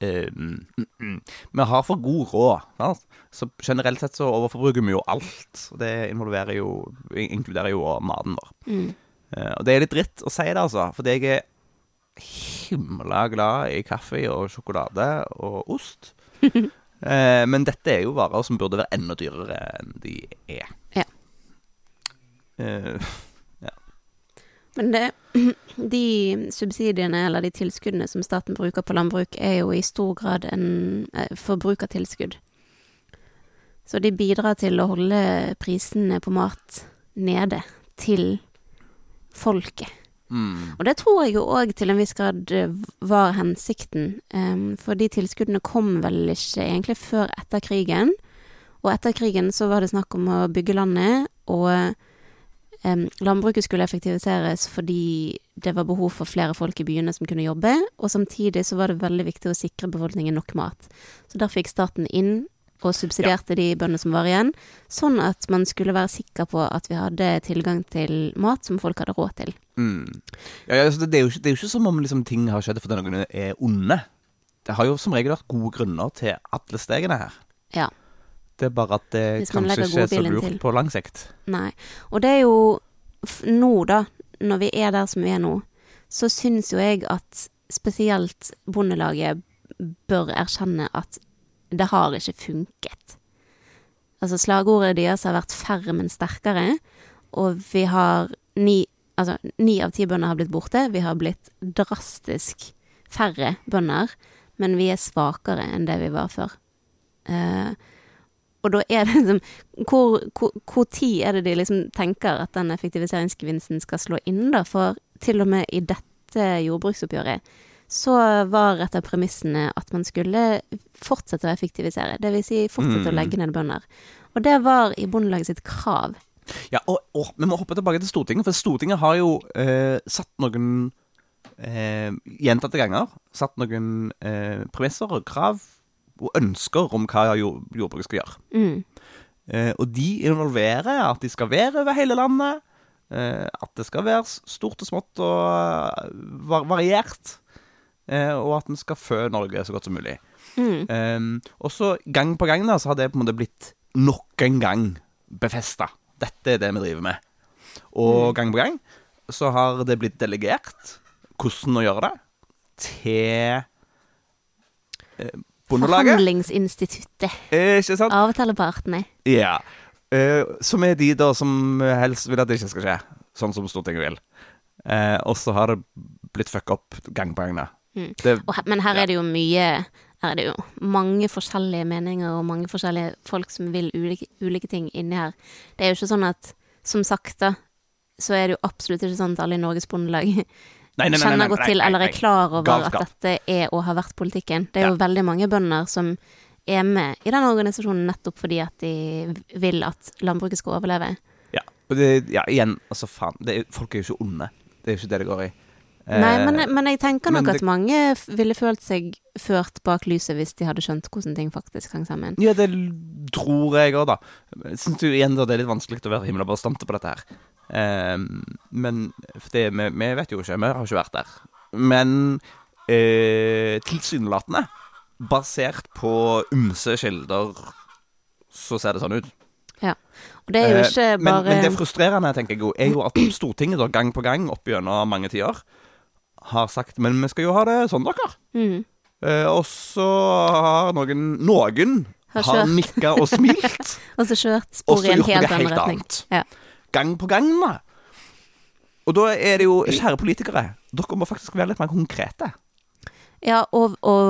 [SPEAKER 1] mm, mm. Vi har for god råd. Sant? Så generelt sett så overforbruker vi jo alt. Og det involverer jo inkluderer jo maten vår.
[SPEAKER 2] Mm.
[SPEAKER 1] Eh, og det er litt dritt å si det, altså. Fordi jeg er himla glad i kaffe og sjokolade og ost. [laughs] Eh, men dette er jo varer som burde være enda dyrere enn de er.
[SPEAKER 2] Ja.
[SPEAKER 1] Eh,
[SPEAKER 2] Men det, [clears throat] de subsidiene eller de tilskuddene som staten bruker på landbruk, er jo i stor grad en eh, forbrukertilskudd. Så de bidrar til å holde prisene på mat nede til folket.
[SPEAKER 1] mm,
[SPEAKER 2] Og det tror jeg jo òg til en viss grad eh, var hensikten. um, for de tilskuddene kom vel ikke egentlig før etter krigen. Og etter krigen så var det snakk om å bygge landet, og landbruket skulle effektiviseres fordi det var behov for flere folk i byene som kunne jobbe, og samtidig så var det veldig viktig å sikre befolkningen nok mat. Så der fikk staten inn og subsidierte de bøndene som var igjen, sånn at man skulle være sikker på at vi hadde tilgang til mat som folk hadde råd til.
[SPEAKER 1] mm. ja, ja, altså det, det, er ikke, det er jo ikke som om liksom, ting har skjedd fordi noen er onde. Det har jo som regel vært gode grunner til alle stegene her.
[SPEAKER 2] Ja.
[SPEAKER 1] Det er bare at det kanskje ikke er så lurt
[SPEAKER 2] til.
[SPEAKER 1] på lang sikt.
[SPEAKER 2] Nei. Og det er jo nå, da, når vi er der som vi er nå, så syns jo jeg at spesielt Bondelaget bør erkjenne at det har ikke funket. Altså slagordet deres har vært færre, men sterkere, og vi har ni Altså, ni av ti bønder har blitt borte. Vi har blitt drastisk færre bønder, men vi er svakere enn det vi var før. Eh, og da er det liksom hvor, hvor, hvor tid er det de liksom tenker at den effektiviseringsgevinsten skal slå inn, da? For til og med i dette jordbruksoppgjøret så var et av premissene at man skulle fortsette å effektivisere. Det vil si fortsette å
[SPEAKER 1] Mm.
[SPEAKER 2] legge ned bønder. Og det var i Bondelaget sitt krav.
[SPEAKER 1] Ja, og, og vi må hoppe tilbake til Stortinget, for Stortinget har jo eh, satt noen eh, Gjentatte ganger satt noen eh, premisser og krav og ønsker om hva jordbruket skal gjøre.
[SPEAKER 2] Mm.
[SPEAKER 1] Eh, og de involverer at de skal være over hele landet. Eh, at det skal være stort og smått og eh, var variert. Eh, og at en skal fø Norge så godt som mulig.
[SPEAKER 2] Mm.
[SPEAKER 1] Um, og så gang på gang da, så har det på en måte blitt nok en gang befesta. Dette er det vi driver med. Og gang på gang så har det blitt delegert hvordan å gjøre det til eh, Bondelaget.
[SPEAKER 2] Forhandlingsinstituttet.
[SPEAKER 1] Eh, ikke sant?
[SPEAKER 2] Avtalepartene.
[SPEAKER 1] Ja. Eh, som er de da som helst vil at det ikke skal skje, sånn som Stortinget vil. Eh, og så har det blitt fucka opp gang på gang, da.
[SPEAKER 2] Mm.
[SPEAKER 1] Det,
[SPEAKER 2] men her er det jo mye Her er det jo mange forskjellige meninger og mange forskjellige folk som vil ulike, ulike ting inni her. Det er jo ikke sånn at Som sagt, da, så er det jo absolutt ikke sånn at alle i Norges Bondelag
[SPEAKER 1] nei, nei,
[SPEAKER 2] kjenner godt til eller er klar over
[SPEAKER 1] Galskap.
[SPEAKER 2] at dette er og har vært politikken. Det er jo veldig mange bønder som er med i den organisasjonen nettopp fordi at de vil at landbruket skal overleve.
[SPEAKER 1] Ja, og det, ja igjen, altså faen. Det er, folk er jo ikke onde. Det er jo ikke det det går i. Eh,
[SPEAKER 2] Nei, men, men jeg tenker nok
[SPEAKER 1] det,
[SPEAKER 2] at mange ville følt seg ført bak lyset hvis de hadde skjønt hvordan ting faktisk hang sammen.
[SPEAKER 1] Ja, det tror jeg òg, da. Jeg syns igjen da det er litt vanskelig å være himla bastante på dette her. Eh, men for det, vi, vi vet jo ikke, vi har ikke vært der. Men eh, tilsynelatende, basert på ymse kilder, så ser det sånn ut. Ja.
[SPEAKER 2] Og det er jo
[SPEAKER 1] Eh,
[SPEAKER 2] ikke
[SPEAKER 1] men,
[SPEAKER 2] bare
[SPEAKER 1] men det frustrerende, tenker jeg jo, er jo at Stortinget da gang på gang opp gjennom mange tider har sagt Men vi skal jo ha det sånn, dere.
[SPEAKER 2] mm,
[SPEAKER 1] Eh, og så har noen Noen
[SPEAKER 2] Har
[SPEAKER 1] har nikka og smilt. [laughs]
[SPEAKER 2] Og så kjørt sporet i en helt annen retning.
[SPEAKER 1] annet.
[SPEAKER 2] Ja.
[SPEAKER 1] Gang på gang, da. Og da er det jo, kjære politikere, dere må faktisk være litt mer konkrete.
[SPEAKER 2] Ja, og, og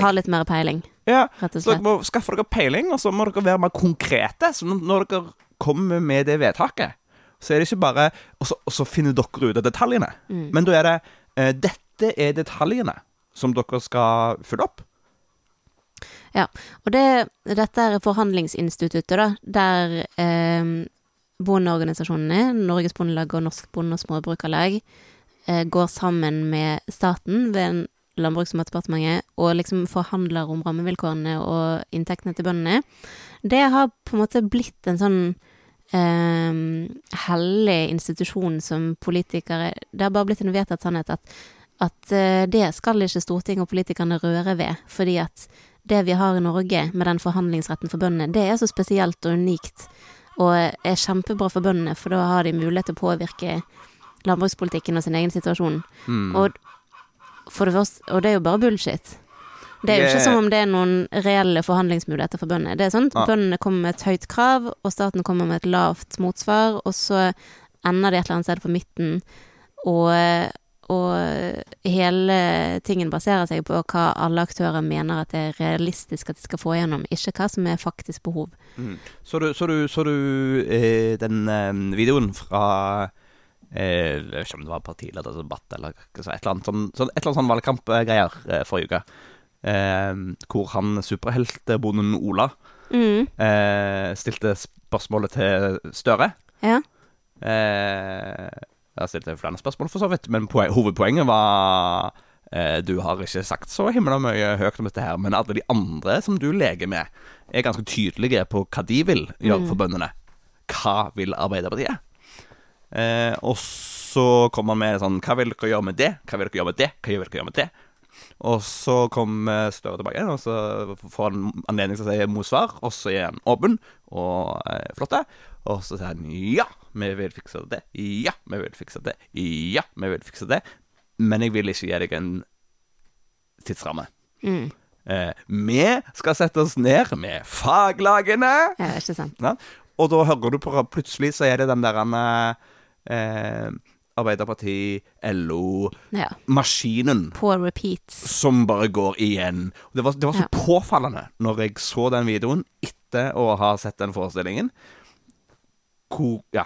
[SPEAKER 2] ha litt mer peiling,
[SPEAKER 1] Ja,
[SPEAKER 2] rett og
[SPEAKER 1] slett. dere må skaffe dere peiling, og så må dere være mer konkrete. Så når dere kommer med det vedtaket, så er det ikke bare Og så, og så finner dere ut av detaljene.
[SPEAKER 2] Mm.
[SPEAKER 1] Men da er det eh, Dette er detaljene som dere skal følge opp.
[SPEAKER 2] Ja, Og det, dette er forhandlingsinstituttet, da, der eh, bondeorganisasjonene, Norges Bondelag og Norsk Bonde- og Småbrukarlag, eh, går sammen med staten ved Landbruks- og matdepartementet og liksom forhandler om rammevilkårene og inntektene til bøndene. Det har på en måte blitt en sånn eh, hellig institusjon som politikere Det har bare blitt en vedtatt sannhet at, at eh, det skal ikke Stortinget og politikerne røre ved, fordi at det vi har i Norge med den forhandlingsretten for bøndene, det er så spesielt og unikt og er kjempebra for bøndene, for da har de mulighet til å påvirke landbrukspolitikken og sin egen situasjon.
[SPEAKER 1] Mm.
[SPEAKER 2] Og, for det første, og det er jo bare bullshit. Det er jo ikke som om det er noen reelle forhandlingsmuligheter for bøndene. Det er sånn at
[SPEAKER 1] Ja.
[SPEAKER 2] bøndene kommer med et høyt krav, og staten kommer med et lavt motsvar, og så ender de et eller annet sted på midten, og, og hele tingen baserer seg på hva alle aktører mener at det er realistisk at de skal få igjennom, ikke hva som er faktisk behov.
[SPEAKER 1] Mm. Så du, så du, så du eh, den eh, videoen fra eh, Jeg vet ikke om det var partilederdebatt eller skal jeg si, et eller annet sånn, sånn, et eller annet sånn valgkampgreier eh, forrige uke. Eh, hvor han superheltbonden Ola
[SPEAKER 2] Mm,
[SPEAKER 1] eh, stilte spørsmålet til Støre.
[SPEAKER 2] ja.
[SPEAKER 1] Eh, jeg stilte flere spørsmål, for så vidt, men poe- hovedpoenget var eh, Du har ikke sagt så himla mye høyt om dette her, men alle de andre som du leker med, er ganske tydelige på hva de vil gjøre for bøndene. Hva vil Arbeiderpartiet? Eh, og så kom han med sånn Hva vil dere gjøre med det? Hva vil dere gjøre med det? Hva vil dere gjøre med det? Og så kom eh, Støre tilbake, og så får han anledning til å si motsvar. Og så er han åpen og eh, flott. Og så sier han ja, vi vil fikse det. Ja, vi vil fikse det. Ja, vi vil fikse det. Men jeg vil ikke gi deg en tidsramme.
[SPEAKER 2] Mm.
[SPEAKER 1] Eh, vi skal sette oss ned med faglagene.
[SPEAKER 2] ja, det er ikke sant.
[SPEAKER 1] Ja. Og da hører du på Plutselig så er det den der eh, Arbeiderparti, LO,
[SPEAKER 2] Ja.
[SPEAKER 1] maskinen
[SPEAKER 2] På repeats.
[SPEAKER 1] som bare går igjen. Det var, det var så
[SPEAKER 2] Ja.
[SPEAKER 1] påfallende når jeg så den videoen etter å ha sett den forestillingen. Hvor Ja.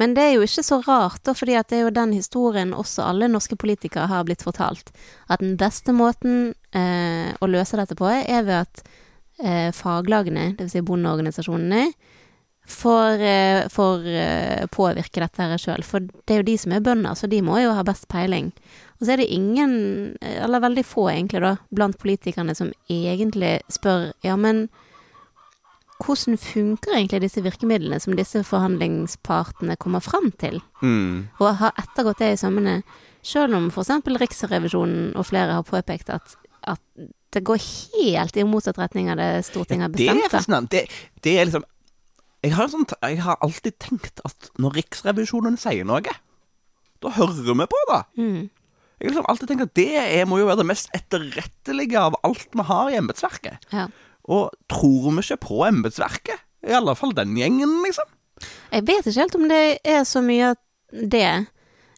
[SPEAKER 2] Men det er jo ikke så rart, da, fordi det er jo den historien også alle norske politikere har blitt fortalt. At den beste måten eh, å løse dette på, er ved at eh, faglagene, dvs. Si bondeorganisasjonene, får, eh, får eh, påvirke dette her sjøl. For det er jo de som er bønder, så de må jo ha best peiling. Og så er det ingen, eh, eller veldig få egentlig, da, blant politikerne som egentlig spør ja, men hvordan funker egentlig disse virkemidlene som disse forhandlingspartene kommer fram til,
[SPEAKER 1] Mm.
[SPEAKER 2] og har ettergått det i sømmene, selv om f.eks. Riksrevisjonen og flere har påpekt at, at det går helt i motsatt retning av det Stortinget har
[SPEAKER 1] Det er fascinerende. Det, det er liksom jeg har, sånt, jeg har alltid tenkt at når Riksrevisjonen sier noe, da hører vi på det.
[SPEAKER 2] Mm.
[SPEAKER 1] Jeg har liksom alltid tenkt at det er, må jo være det mest etterrettelige av alt vi har i embetsverket.
[SPEAKER 2] Ja.
[SPEAKER 1] Og tror vi ikke på embetsverket? I alle fall den gjengen, liksom.
[SPEAKER 2] Jeg vet ikke helt om det er så mye det.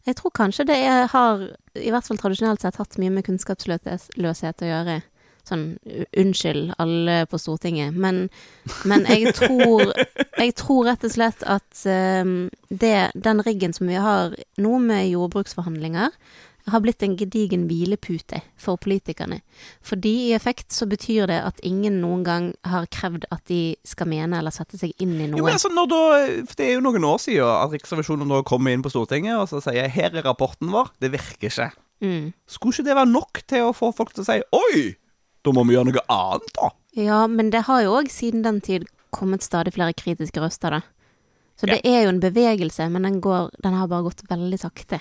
[SPEAKER 2] Jeg tror kanskje det er, har, i hvert fall tradisjonelt sett, hatt mye med kunnskapsløshet å gjøre. Sånn unnskyld alle på Stortinget, men, men jeg tror Jeg tror rett og slett at um, det, den riggen som vi har nå med jordbruksforhandlinger, har blitt en gedigen hvilepute for politikerne. Fordi i effekt så betyr det at ingen noen gang har krevd at de skal mene eller sette seg inn i
[SPEAKER 1] Jo,
[SPEAKER 2] noe.
[SPEAKER 1] men altså, da, Det er jo noen år siden at Riksrevisjonen kommer inn på Stortinget og så sier her er rapporten vår. Det virker ikke.
[SPEAKER 2] Mm.
[SPEAKER 1] Skulle ikke det være nok til å få folk til å si oi, da må vi gjøre noe annet, da?
[SPEAKER 2] Ja, men det har jo òg siden den tid kommet stadig flere kritiske røster, da. Så
[SPEAKER 1] Ja.
[SPEAKER 2] det er jo en bevegelse, men den, går, den har bare gått veldig sakte.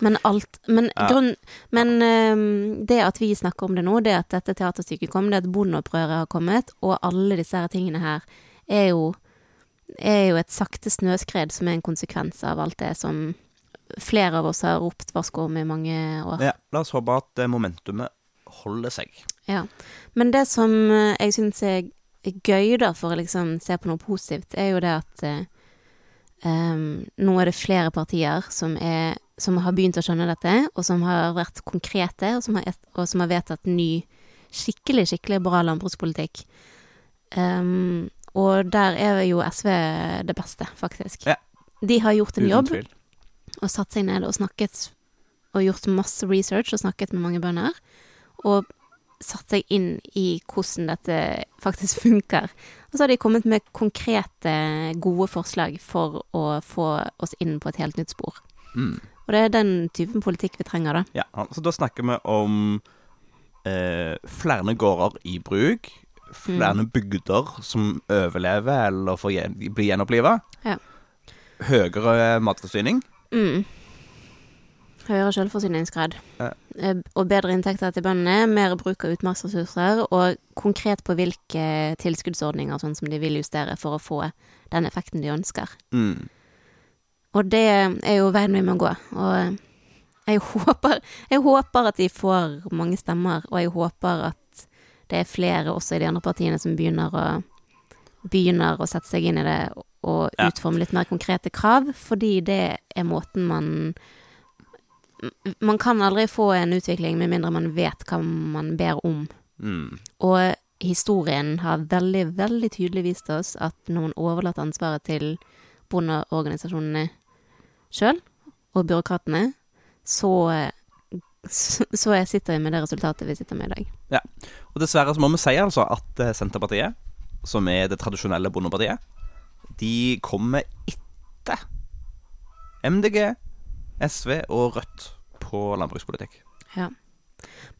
[SPEAKER 2] Men alt Men,
[SPEAKER 1] Ja.
[SPEAKER 2] grunn, men ehm, det at vi snakker om det nå, det at dette teaterstykket kom, det at bondeopprøret har kommet, og alle disse her tingene her, er jo, er jo et sakte snøskred som er en konsekvens av alt det som flere av oss har ropt varsko om i mange år.
[SPEAKER 1] Ja, La oss håpe at eh, momentumet holder seg.
[SPEAKER 2] Ja. Men det som eh, jeg syns er gøy, da, for å liksom se på noe positivt, er jo det at em, nå er det flere partier som, er, som har begynt å skjønne dette, og som har vært konkrete, og som har, og som har vedtatt ny, skikkelig, skikkelig bra landbrukspolitikk. Um, og der er jo SV det beste, faktisk.
[SPEAKER 1] Ja.
[SPEAKER 2] De har gjort en
[SPEAKER 1] Uten
[SPEAKER 2] jobb
[SPEAKER 1] tvil.
[SPEAKER 2] og satt seg ned og snakket og gjort masse research og snakket med mange bønder. Og satt seg inn i hvordan dette faktisk [laughs] funker. Og så har de kommet med konkrete, gode forslag for å få oss inn på et helt nytt spor.
[SPEAKER 1] Mm.
[SPEAKER 2] Og det er den typen politikk vi trenger, da.
[SPEAKER 1] Ja, så da snakker vi om eh, flere gårder i bruk. Flere bygder som overlever eller får gjen, blir gjenoppliva.
[SPEAKER 2] Ja.
[SPEAKER 1] Høyere matforsyning.
[SPEAKER 2] Mm. Høyere selvforsyningsgrad.
[SPEAKER 1] Ja.
[SPEAKER 2] Eh, Og bedre inntekter til bøndene, mer bruk av utmarksressurser, og konkret på hvilke tilskuddsordninger sånn som de vil justere for å få den effekten de ønsker.
[SPEAKER 1] Mm.
[SPEAKER 2] Og det er jo veien vi må gå. Og jeg håper, jeg håper at de får mange stemmer, og jeg håper at det er flere også i de andre partiene som begynner å, begynner å sette seg inn i det og
[SPEAKER 1] Ja.
[SPEAKER 2] utforme litt mer konkrete krav, fordi det er måten man Man kan aldri få en utvikling med mindre man vet hva man ber om.
[SPEAKER 1] Mm.
[SPEAKER 2] Og historien har veldig, veldig tydelig vist oss at når man overlater ansvaret til bondeorganisasjonene sjøl, og byråkratene, så, så, så sitter vi med det resultatet vi sitter med i dag.
[SPEAKER 1] Ja, Og dessverre så må vi si altså at eh, Senterpartiet, som er det tradisjonelle bondepartiet, de kommer etter MDG, SV og Rødt på landbrukspolitikk.
[SPEAKER 2] Ja.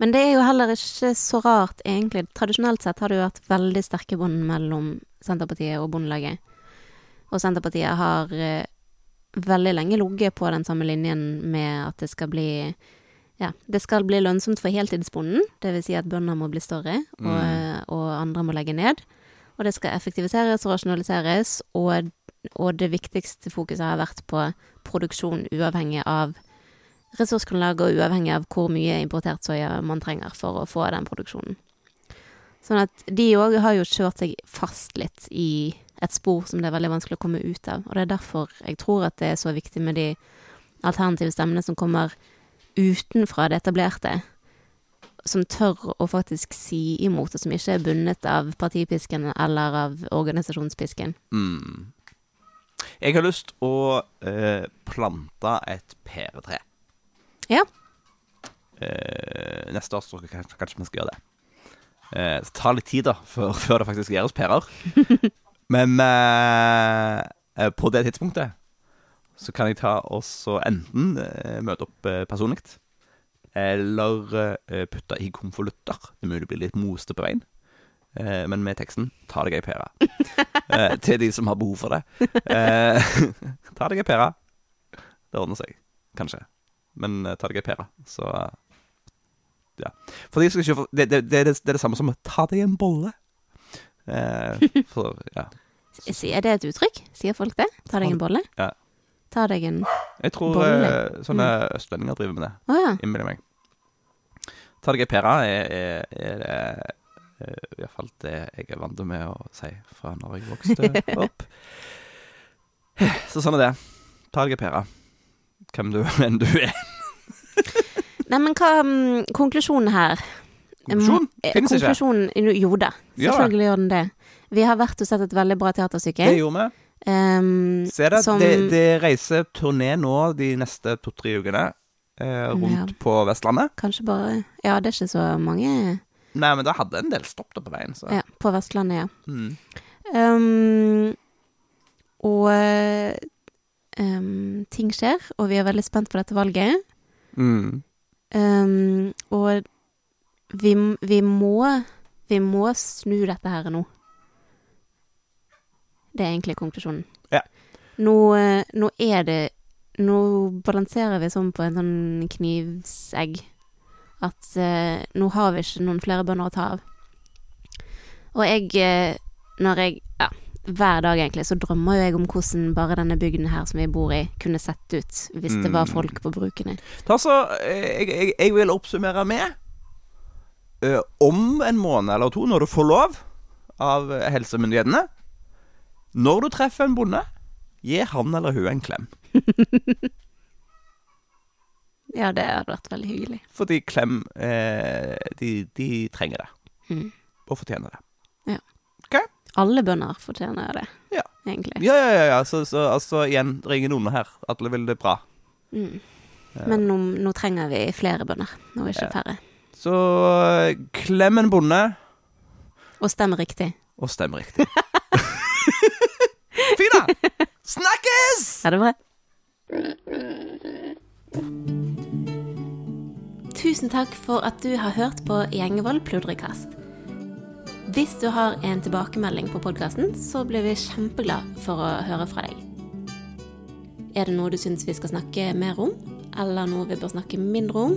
[SPEAKER 2] Men det er jo heller ikke så rart, egentlig. Tradisjonelt sett har det jo vært veldig sterke bånd mellom Senterpartiet og Bondelaget. Og Senterpartiet har eh, veldig lenge ligget på den samme linjen med at det skal bli ja, det skal bli lønnsomt for heltidsbonden, dvs. Si at bønder må bli større, og, og andre må legge ned. Og det skal effektiviseres og rasjonaliseres, og, og det viktigste fokuset har vært på produksjon uavhengig av ressursgrunnlag og uavhengig av hvor mye importert soya man trenger for å få den produksjonen. Sånn at de òg har jo kjørt seg fast litt i et spor som det er veldig vanskelig å komme ut av. Og det er derfor jeg tror at det er så viktig med de alternative stemmene som kommer utenfra det etablerte. Som tør å faktisk si imot, og som ikke er bundet av partipisken eller av organisasjonspisken.
[SPEAKER 1] Mm. Jeg har lyst å eh, plante et pæretre.
[SPEAKER 2] Ja.
[SPEAKER 1] Eh, neste år så kanskje, kanskje vi skal gjøre det. Eh, det tar litt tid da, før, før det faktisk gjøres pærer. [laughs] Men eh, eh, på det tidspunktet så kan jeg ta også enten eh, møte opp eh, personlig, eller eh, putte i konvolutter. Det er mulig det blir litt moste på veien. Eh, men med teksten 'ta deg ei pære'. [laughs] eh, til de som har behov for det. Eh, [laughs] ta deg ei pære. Det ordner seg, kanskje. Men ta deg ei pære, så Ja. For det, det, det, det, det er det samme som ta deg en bolle. Eh, for, ja.
[SPEAKER 2] Er det et uttrykk? Sier folk det? Ta deg en bolle?
[SPEAKER 1] Ja.
[SPEAKER 2] Ta deg en
[SPEAKER 1] Jeg tror
[SPEAKER 2] Bolle.
[SPEAKER 1] eh, sånne østlendinger driver med det,
[SPEAKER 2] ja.
[SPEAKER 1] innbiller meg. Ta deg ei pære er, er, er det eh, i hvert fall det jeg er vant med å si fra når jeg vokste [laughs] opp. Så sånn er det. Ta deg ei pære. Hvem du [laughs] enn du er.
[SPEAKER 2] Nei, men hva er Konklusjonen her
[SPEAKER 1] Konklusjon?
[SPEAKER 2] Eh,
[SPEAKER 1] Finnes ikke.
[SPEAKER 2] Konklusjonen Jo da, selvfølgelig gjør den det. Vi har vært og sett et veldig bra teaterstykke.
[SPEAKER 1] Det gjorde vi.
[SPEAKER 2] Um,
[SPEAKER 1] Se det.
[SPEAKER 2] som-
[SPEAKER 1] Det, det reiser turné nå de neste to-tre ukene eh, rundt
[SPEAKER 2] Ja.
[SPEAKER 1] på Vestlandet.
[SPEAKER 2] Kanskje bare Ja, det er ikke så mange
[SPEAKER 1] Nei, men det hadde en del stopp da på veien, så
[SPEAKER 2] ja, på Vestlandet, ja.
[SPEAKER 1] mm.
[SPEAKER 2] Um, og um, ting skjer, og vi er veldig spent på dette valget.
[SPEAKER 1] Mm.
[SPEAKER 2] Og vi, vi må Vi må snu dette her nå. Det er egentlig konklusjonen.
[SPEAKER 1] Ja.
[SPEAKER 2] Nå, eh, nå er det Nå balanserer vi sånn på en sånn knivsegg at eh, nå har vi ikke noen flere bønder å ta av. Og jeg eh, Når jeg Ja, hver dag egentlig så drømmer jo jeg om hvordan bare denne bygden her som vi bor i, kunne sett ut hvis det var
[SPEAKER 1] Mm.
[SPEAKER 2] folk på brukene.
[SPEAKER 1] Ta så, eh, jeg, jeg, jeg vil oppsummere med Om en måned eller to, når du får lov av eh, helsemyndighetene Når du treffer en bonde, gi han eller hun en klem. [laughs]
[SPEAKER 2] Ja, det hadde vært veldig hyggelig.
[SPEAKER 1] Fordi klem eh, de, de trenger det.
[SPEAKER 2] Mm.
[SPEAKER 1] Og fortjener det.
[SPEAKER 2] Alle bønder fortjener det,
[SPEAKER 1] Ja.
[SPEAKER 2] egentlig.
[SPEAKER 1] Ja, ja, ja. ja. Så, så altså, igjen, det er ingen onde her. Alle vil det bra.
[SPEAKER 2] Mm. Men nå, nå trenger vi flere bønder, vi ikke
[SPEAKER 1] Ja.
[SPEAKER 2] færre.
[SPEAKER 1] Så eh, klem en bonde,
[SPEAKER 2] Og stem riktig.
[SPEAKER 1] og stem riktig. [laughs] Fina! Snakkes!
[SPEAKER 2] Ha det bra? Tusen takk for at du har hørt på Gjengevold pludrekast. Hvis du har en tilbakemelding på podkasten, så blir vi kjempeglad for å høre fra deg. Er det noe du syns vi skal snakke mer om, eller noe vi bør snakke mindre om,